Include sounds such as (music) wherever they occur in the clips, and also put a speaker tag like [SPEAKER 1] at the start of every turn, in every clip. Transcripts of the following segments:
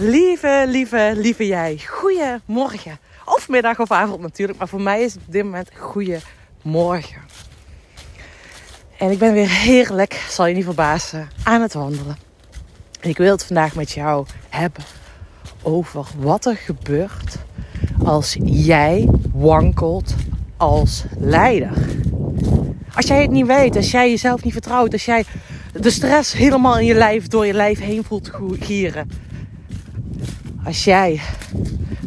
[SPEAKER 1] Lieve, lieve, lieve jij. Goedemorgen. Of middag of avond natuurlijk. Maar voor mij is het op dit moment goedemorgen. En ik ben weer heerlijk, zal je niet verbazen, aan het wandelen. En ik wil het vandaag met jou hebben over wat er gebeurt als jij wankelt als leider. Als jij het niet weet, als jij jezelf niet vertrouwt, als jij de stress helemaal in je lijf door je lijf heen voelt gieren. Als jij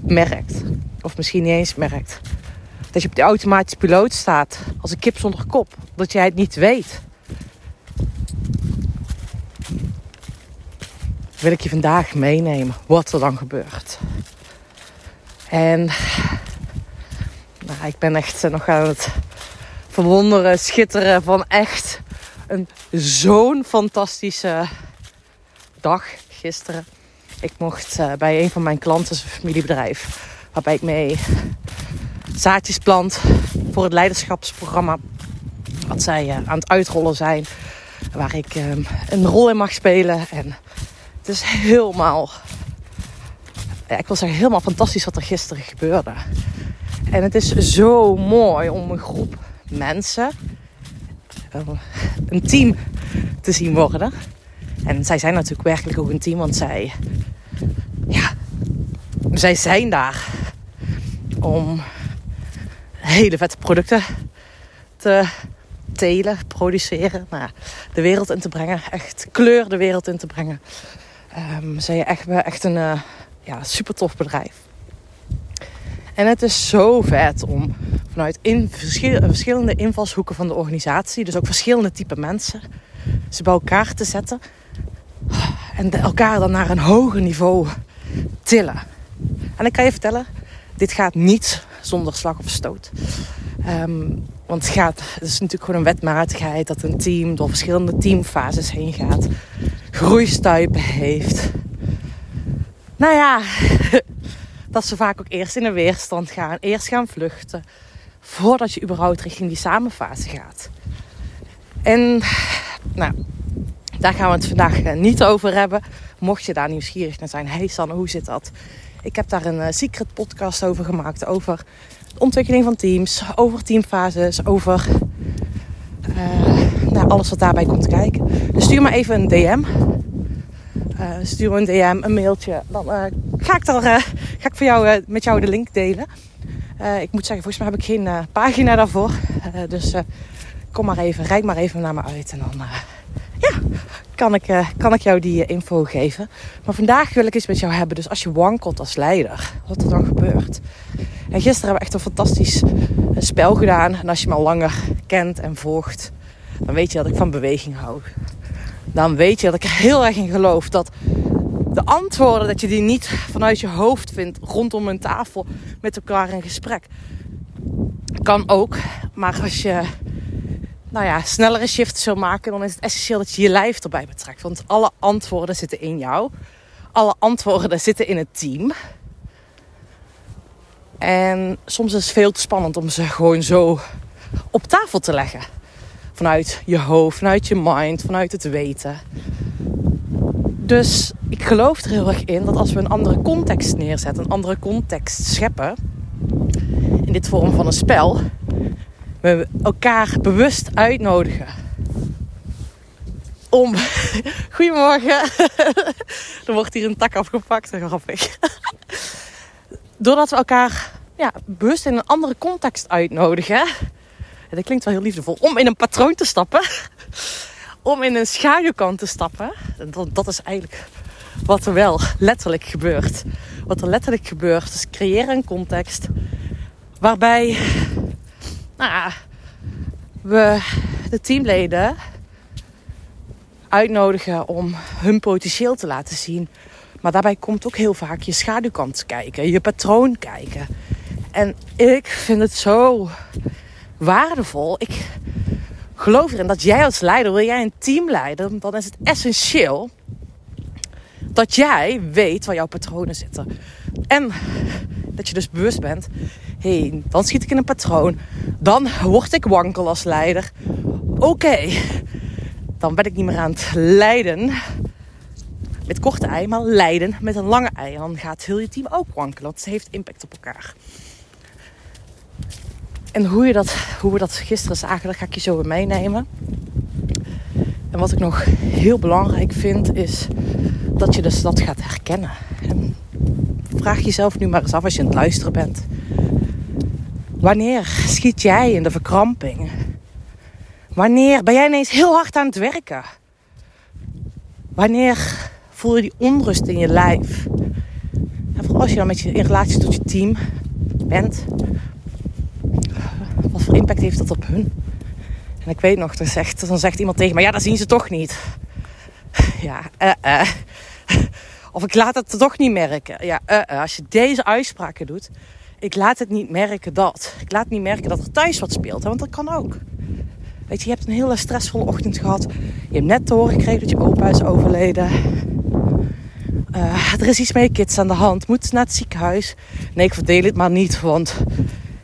[SPEAKER 1] merkt, of misschien niet eens merkt, dat je op de automatische piloot staat als een kip zonder kop, dat jij het niet weet. Wil ik je vandaag meenemen wat er dan gebeurt. En nou, ik ben echt nog aan het verwonderen, schitteren van echt een zo'n fantastische dag gisteren. Ik mocht uh, bij een van mijn klanten, een familiebedrijf, waarbij ik mee zaadjes plant voor het leiderschapsprogramma wat zij uh, aan het uitrollen zijn. Waar ik uh, een rol in mag spelen. En het is helemaal, ik wil zeggen, helemaal fantastisch wat er gisteren gebeurde. En het is zo mooi om een groep mensen, een team te zien worden. En zij zijn natuurlijk werkelijk ook een team, want zij, ja, zij zijn daar om hele vette producten te telen, produceren, nou, de wereld in te brengen. Echt kleur de wereld in te brengen. Um, zij echt, echt een uh, ja, super tof bedrijf. En het is zo vet om vanuit in verschillende invalshoeken van de organisatie, dus ook verschillende type mensen, ze bij elkaar te zetten. En elkaar dan naar een hoger niveau tillen. En ik kan je vertellen, dit gaat niet zonder slag of stoot. Um, want het, gaat, het is natuurlijk gewoon een wetmatigheid dat een team door verschillende teamfases heen gaat. Groeistuipen heeft. Nou ja, (laughs) dat ze vaak ook eerst in de weerstand gaan, eerst gaan vluchten, voordat je überhaupt richting die samenfase gaat. En nou, daar gaan we het vandaag eh, niet over hebben. Mocht je daar nieuwsgierig naar zijn, hey Sanne, hoe zit dat? Ik heb daar een uh, secret podcast over gemaakt, over de ontwikkeling van teams, over teamfases, over uh, nou, alles wat daarbij komt kijken. Dus stuur me even een DM stuur me een DM, een mailtje. Dan ga ik, daar, ga ik voor jou, met jou de link delen. ik moet zeggen, volgens mij heb ik geen pagina daarvoor. dus kom maar even, rijk maar even naar me uit. En dan ja, kan, ik, kan ik jou die info geven. Maar vandaag wil ik eens met jou hebben. Dus als je wankelt als leider, wat er dan gebeurt. En gisteren hebben we echt een fantastisch spel gedaan. En als je me al langer kent en volgt, dan weet je dat ik van beweging hou dan weet je dat ik er heel erg in geloof dat de antwoorden, dat je die niet vanuit je hoofd vindt rondom een tafel met elkaar in gesprek. Kan ook, maar als je nou ja, snellere shifts wil maken, dan is het essentieel dat je je lijf erbij betrekt. Want alle antwoorden zitten in jou. Alle antwoorden (laughs) zitten in het team. En soms is het veel te spannend om ze gewoon zo op tafel te leggen. Vanuit je hoofd, vanuit je mind, vanuit het weten. Dus ik geloof er heel erg in dat als we een andere context neerzetten, een andere context scheppen, in dit vorm van een spel, we elkaar bewust uitnodigen om. (laughs) Goedemorgen. (laughs) er wordt hier een tak afgepakt, grappig. (laughs) Doordat we elkaar ja, bewust in een andere context uitnodigen, dat klinkt wel heel liefdevol, om in een patroon te stappen. om in een schaduwkant te stappen. Dat, dat is eigenlijk wat er wel letterlijk gebeurt. Wat er letterlijk gebeurt is creëren een context waarbij nou we de teamleden uitnodigen om hun potentieel te laten zien. Maar daarbij komt ook heel vaak je schaduwkant kijken, je patroon kijken. En ik vind het zo waardevol. Ik geloof erin dat jij als leider, wil jij een team leiden, dan is het essentieel dat jij weet waar jouw patronen zitten. En dat je dus bewust bent, hey, dan schiet ik in een patroon. Dan word ik wankel als leider. Oké, dan ben ik niet meer aan het leiden. Met korte ei, maar leiden met een lange ei. Dan gaat heel je team ook wankelen, het heeft impact op elkaar. En hoe, je dat, hoe we dat gisteren zagen, dat ga ik je zo weer meenemen. En wat ik nog heel belangrijk vind, is dat je dus dat gaat herkennen. En vraag jezelf nu maar eens af als je aan het luisteren bent. Wanneer schiet jij in de verkramping? Wanneer ben jij ineens heel hard aan het werken? Wanneer voel je die onrust in je lijf? En vooral als je dan met je, in relatie tot je team bent, wat voor impact heeft dat op hun? En ik weet nog, dan zegt, dan zegt iemand tegen me: Ja, dat zien ze toch niet. Ja, eh, eh. Of ik laat het toch niet merken. Ja, uh, uh, als je deze uitspraken doet, ik laat het niet merken dat. Ik laat niet merken dat er thuis wat speelt, want dat kan ook. Weet je, je hebt een hele stressvolle ochtend gehad. Je hebt net te horen gekregen dat je opa is overleden. Uh, er is iets met je kids aan de hand. Moet naar het ziekenhuis. Nee, ik verdeel het maar niet, want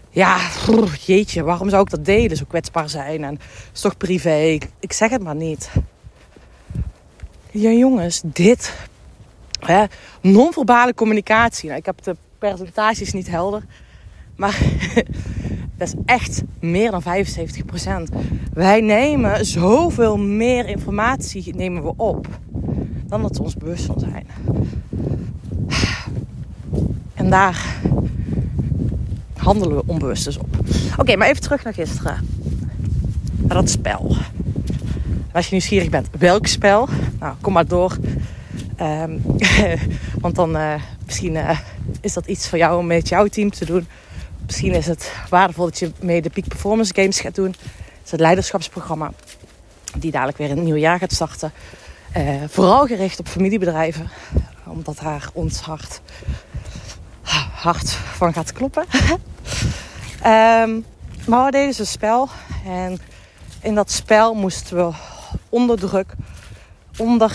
[SPEAKER 1] ja, jeetje, waarom zou ik dat delen? Zo kwetsbaar zijn en het is toch privé. Ik, zeg het maar niet. Ja, jongens, dit. non-verbale communicatie. Nou, ik heb de percentages niet helder. Maar (laughs) dat is echt meer dan 75%. Wij nemen zoveel meer informatie nemen we op. Dan dat we ons bewust van zijn. En daar handelen we onbewust dus op. Oké, maar even terug naar gisteren. Naar dat spel. Als je nieuwsgierig bent, welk spel? Nou, kom maar door. Um, (laughs) want dan uh, misschien uh, is dat iets voor jou om met jouw team te doen. Misschien is het waardevol dat je mee de Peak Performance Games gaat doen. Het is het leiderschapsprogramma die dadelijk weer in het jaar gaat starten. Uh, vooral gericht op familiebedrijven. Omdat daar ons hart, hart van gaat kloppen. um, (laughs) maar we deden dus een spel. En in dat spel moesten we onder druk, onder...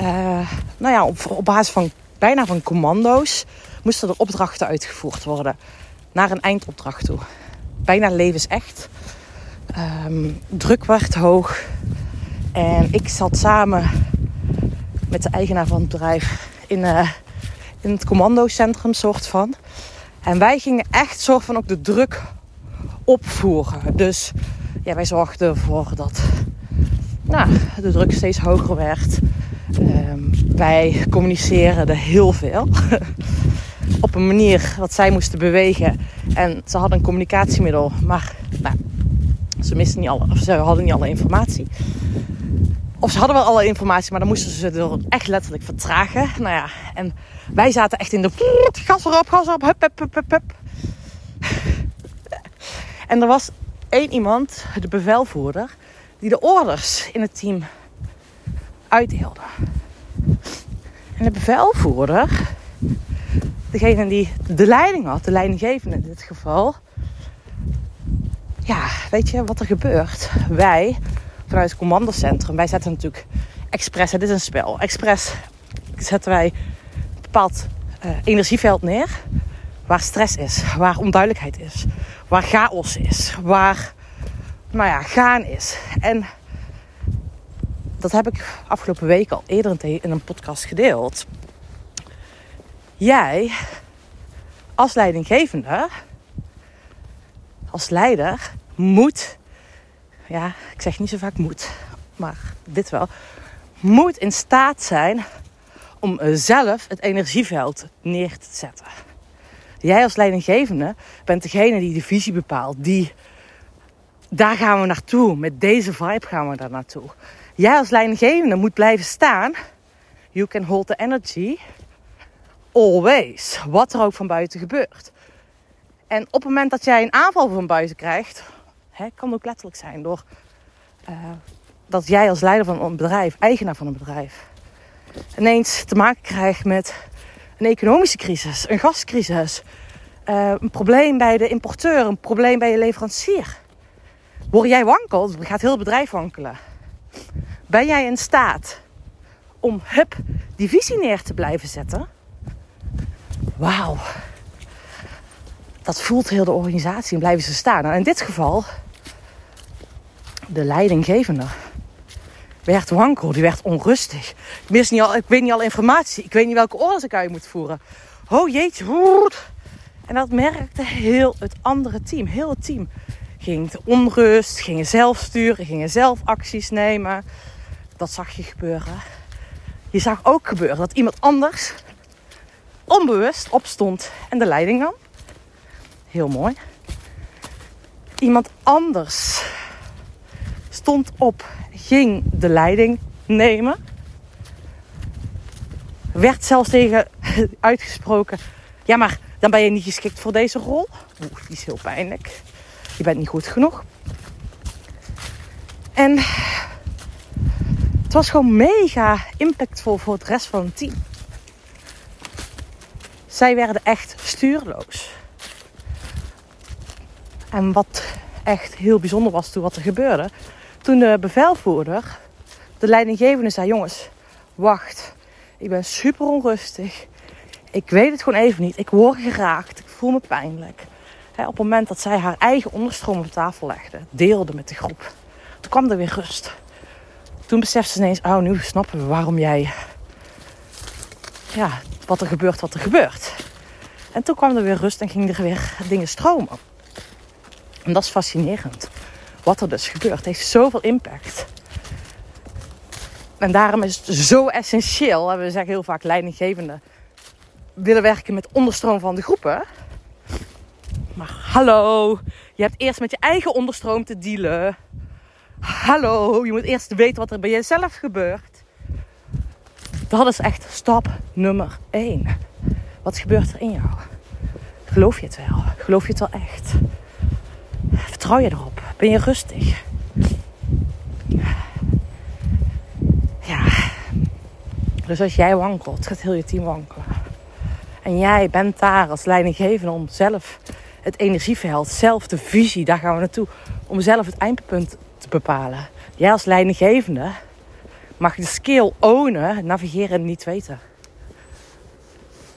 [SPEAKER 1] Uh, nou ja, op basis van bijna van commando's moesten er opdrachten uitgevoerd worden naar een eindopdracht toe. Bijna levensecht. Um, druk werd hoog. En ik zat samen met de eigenaar van het bedrijf in, uh, in het commandocentrum, soort van. En wij gingen echt soort van ook de druk opvoeren. Dus ja, wij zorgden ervoor dat nou, de druk steeds hoger werd. Wij communiceerden heel veel. (laughs) op een manier dat zij moesten bewegen. En ze hadden een communicatiemiddel, maar nou, ze, misten niet alle, of ze hadden niet alle informatie. Of ze hadden wel alle informatie, maar dan moesten ze er echt letterlijk vertragen. Nou ja, en wij zaten echt in de gas erop, gas erop, hup, hup, hup, hup, hup. En er was één iemand, de bevelvoerder, die de orders in het team uitdeelde. En de bevelvoerder, degene die de leiding had, de leidinggevende in dit geval. Ja, weet je wat er gebeurt? Wij, vanuit het commandocentrum, wij zetten natuurlijk expres, dit is een spel, expres zetten wij een bepaald uh, energieveld neer. Waar stress is, waar onduidelijkheid is, waar chaos is, waar nou ja, gaan is. En dat heb ik afgelopen week al eerder in een podcast gedeeld. Jij als leidinggevende, als leider, moet, ja, ik zeg niet zo vaak moet, maar dit wel, moet in staat zijn om zelf het energieveld neer te zetten. Jij als leidinggevende bent degene die de visie bepaalt, die daar gaan we naartoe, met deze vibe gaan we daar naartoe. Jij als leidinggevende moet blijven staan. You can hold the energy always. Wat er ook van buiten gebeurt. En op het moment dat jij een aanval van buiten krijgt, hè, kan ook letterlijk zijn door uh, dat jij als leider van een bedrijf, eigenaar van een bedrijf, ineens te maken krijgt met een economische crisis, een gascrisis, uh, een probleem bij de importeur, een probleem bij je leverancier. Word jij wankelt, gaat heel het bedrijf wankelen. Ben jij in staat om hup die visie neer te blijven zetten? Wauw. Dat voelt heel de organisatie en blijven ze staan. Nou, in dit geval de leidinggevende. werd wankel, die werd onrustig. Ik, mis niet al, ik weet niet alle informatie, ik weet niet welke orders ik uit moet voeren. Oh jeetje, En dat merkte heel het andere team, heel het team. Ging de onrust, gingen zelf sturen, gingen zelf acties nemen. Dat zag je gebeuren. Je zag ook gebeuren dat iemand anders onbewust opstond en de leiding nam. Heel mooi. Iemand anders stond op, ging de leiding nemen. Werd zelfs tegen (laughs) uitgesproken: Ja, maar dan ben je niet geschikt voor deze rol. Oeh, die is heel pijnlijk. Je bent niet goed genoeg. En was gewoon mega impactvol voor het rest van het team. Zij werden echt stuurloos. En wat echt heel bijzonder was toen wat er gebeurde. Toen de bevelvoerder, de leidinggevende, zei: Jongens, wacht. Ik ben super onrustig. Ik weet het gewoon even niet. Ik word geraakt. Ik voel me pijnlijk. op het moment dat zij haar eigen onderstroom op tafel legde, deelde met de groep. Toen kwam er weer rust. Toen besefte ze ineens: Oh, nu snappen we waarom jij. Ja, wat er gebeurt, wat er gebeurt. En toen kwam er weer rust en gingen er weer dingen stromen. En dat is fascinerend. Wat er dus gebeurt, heeft zoveel impact. En daarom is het zo essentieel. En we zeggen heel vaak leidinggevende willen werken met onderstroom van de groepen. Maar hallo, je hebt eerst met je eigen onderstroom te dealen. Hallo, je moet eerst weten wat er bij jezelf gebeurt. Dat is echt stap nummer 1. Wat gebeurt er in jou? Geloof je het wel? Geloof je het wel echt? Vertrouw je erop? Ben je rustig? Ja. Dus als jij wankelt, gaat heel je team wankelen. En jij bent daar als leidinggevende om zelf het energieveld, zelf de visie, daar gaan we naartoe. Om zelf het eindpunt te bepalen. Jij als leidinggevende mag de skill ownen, navigeren en niet weten.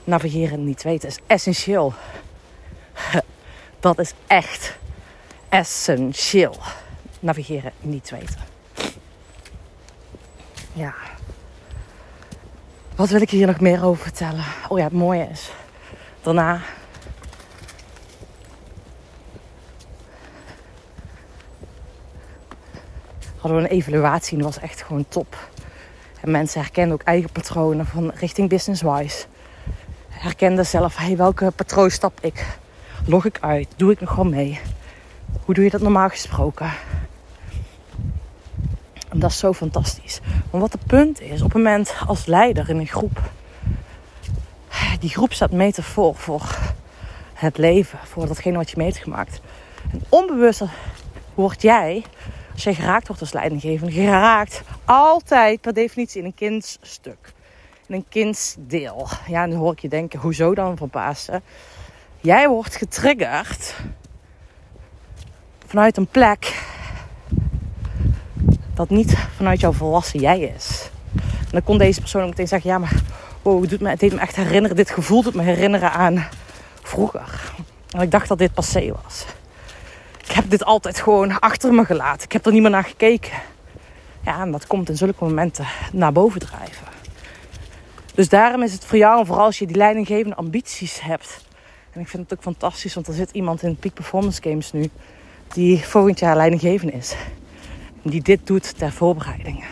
[SPEAKER 1] Navigeren en niet weten is essentieel. (laughs) Dat is echt essentieel. Navigeren, niet weten. Ja. Wat wil ik hier nog meer over vertellen? Oh ja, het mooie is. Daarna. Hadden we een evaluatie en dat was echt gewoon top. En mensen herkennen ook eigen patronen van richting business-wise. Herkenden zelf, hey, welke patroon stap ik? Log ik uit? Doe ik nog gewoon mee? Hoe doe je dat normaal gesproken? En dat is zo fantastisch. Maar wat het punt is, op het moment als leider in een groep, die groep staat metafoor voor het leven, voor datgene wat je mee hebt gemaakt. En onbewust word jij, als jij geraakt wordt als leidinggevende, geraakt altijd per definitie in een kindstuk. In een kindsdeel. Ja, dan hoor ik je denken, hoezo dan verbaasd? Jij wordt getriggerd vanuit een plek dat niet vanuit jouw volwassen jij is. En dan kon deze persoon ook meteen zeggen: Ja, maar wow, het, doet me, het deed me echt herinneren. Dit gevoel doet me herinneren aan vroeger. En ik dacht dat dit passé was. Ik heb dit altijd gewoon achter me gelaten. Ik heb er niet meer naar gekeken. Ja, en dat komt in zulke momenten naar boven drijven. Dus daarom is het voor jou, en vooral als je die leidinggevende ambities hebt. En ik vind het ook fantastisch, want er zit iemand in Peak Performance Games nu die volgend jaar leidinggevende is. Die dit doet ter voorbereiding.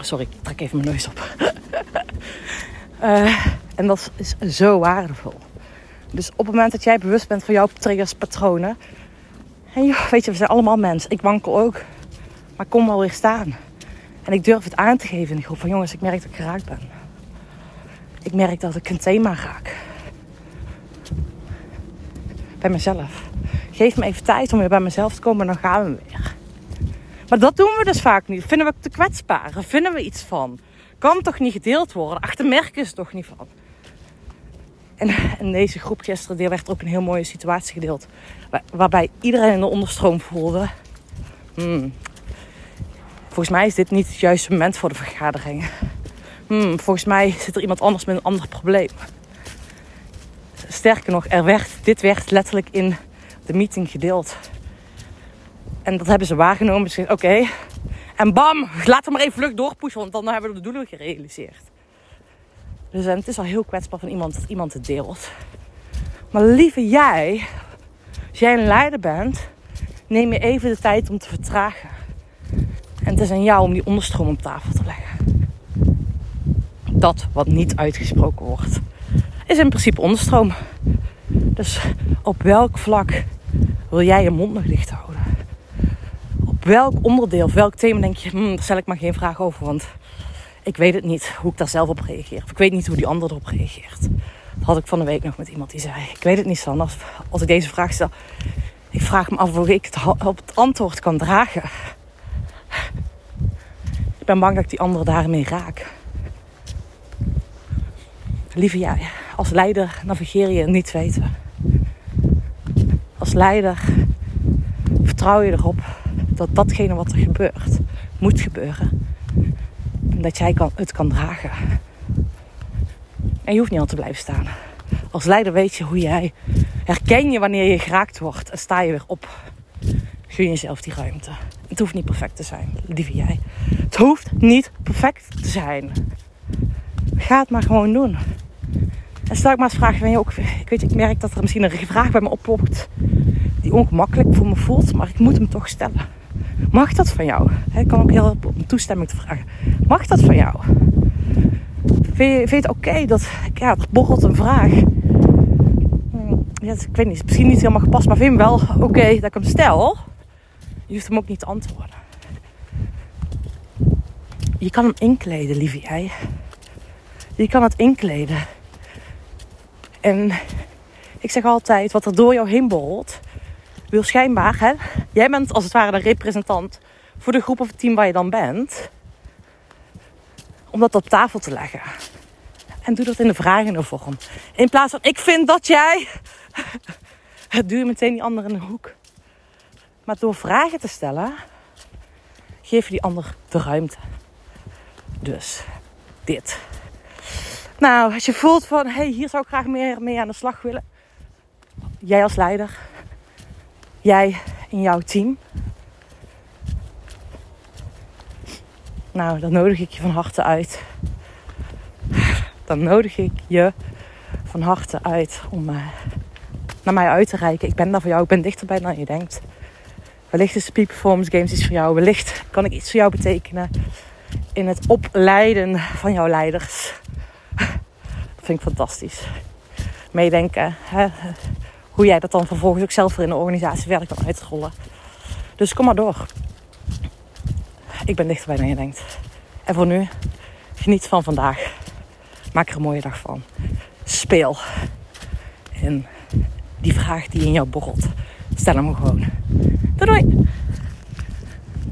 [SPEAKER 1] Sorry, ik trek even mijn neus op. uh, (laughs) en dat is zo waardevol. Dus op het moment dat jij bewust bent van jouw triggers, patronen. En joh, weet je, we zijn allemaal mensen. Ik wankel ook. Maar kom wel weer staan. En ik durf het aan te geven in de groep. Van jongens, ik merk dat ik geraakt ben. Ik merk dat ik een thema raak. Bij mezelf geef me even tijd om weer bij mezelf te komen en dan gaan we weer. Maar dat doen we dus vaak niet. Vinden we te kwetsbaar? Vinden we iets van? Kan toch niet gedeeld worden? Achter merken is toch niet van? En in deze groep gisteren werd ook een heel mooie situatie gedeeld. waarbij iedereen in de onderstroom voelde. Hmm, volgens mij is dit niet het juiste moment voor de vergadering. Hmm, volgens mij zit er iemand anders met een ander probleem. Sterker nog, er werd, dit werd letterlijk in de meeting gedeeld. En dat hebben ze waargenomen. Ze oké. En bam, laat hem maar even vlug doorpushen, want dan hebben we de doelen gerealiseerd. Dus het is al heel kwetsbaar van iemand dat iemand het deelt. Maar lieve jij, als jij een leider bent, neem je even de tijd om te vertragen. En het is aan jou om die onderstroom op tafel te leggen. Dat wat niet uitgesproken wordt, is in principe onderstroom. Dus op welk vlak wil jij je mond nog dicht houden? Op welk onderdeel of welk thema denk je, hm, daar stel ik maar geen vraag over, want ik weet het niet hoe ik daar zelf op reageer. Of ik weet niet hoe die ander erop reageert. Dat had ik van de week nog met iemand die zei: Ik weet het niet, Sander. Als, als ik deze vraag stel, ik vraag me af of ik het op het antwoord kan dragen. Ik ben bang dat ik die andere daarmee raak. Lieve jij, als leider navigeer je niet weten. Als leider vertrouw je erop dat datgene wat er gebeurt, moet gebeuren. Dat jij kan, het kan dragen. En je hoeft niet aan te blijven staan. Als leider weet je hoe jij herken je wanneer je geraakt wordt en sta je weer op. Gun jezelf die ruimte. Het hoeft niet perfect te zijn, lieve jij. Het hoeft niet perfect te zijn. Ga het maar gewoon doen. En stel ik maar eens vragen van je ook. Ik weet, ik merk dat er misschien een vraag bij me oplopt die ongemakkelijk voor me voelt, maar ik moet hem toch stellen. Mag dat van jou? Ik kan ook heel om toestemming te vragen. Mag dat van jou? Vind je, het oké dat ja, er borrelt een vraag? Hmm, ja, ik weet niet, misschien niet helemaal gepast, maar vind wel oké dat ik hem stel? Je hoeft hem ook niet te antwoorden. Je kan hem inkleden, lieve jij. Je kan het inkleden. En ik zeg altijd, wat er door jou heen borrelt, wil schijnbaar, hè, jij bent als het ware de representant voor de groep of het team waar je dan bent, om dat op tafel te leggen. En doe dat in de vragende vorm. In plaats van, ik vind dat jij, (laughs) duw je meteen die ander in de hoek. Maar door vragen te stellen, geef je die ander de ruimte. Dus, dit. Nou, als je voelt van, hé, hey, hier zou ik graag meer mee aan de slag willen. Jij als leider. Jij in jouw team. Nou, dan nodig ik je van harte uit. Dan nodig ik je van harte uit om uh, naar mij uit te reiken. Ik ben daar voor jou. Ik ben dichterbij dan je denkt. Wellicht is Peak Performance Games iets voor jou. Wellicht kan ik iets voor jou betekenen in het opleiden van jouw leiders. Dat vind ik fantastisch. Meedenken. Hè? Hoe jij dat dan vervolgens ook zelf voor in de organisatie verder kan uitrollen. Dus kom maar door. Ik ben dichterbij dan je denkt. En voor nu, geniet van vandaag. Maak er een mooie dag van. Speel. En die vraag die in jou borrelt, stel hem gewoon. Doei doei!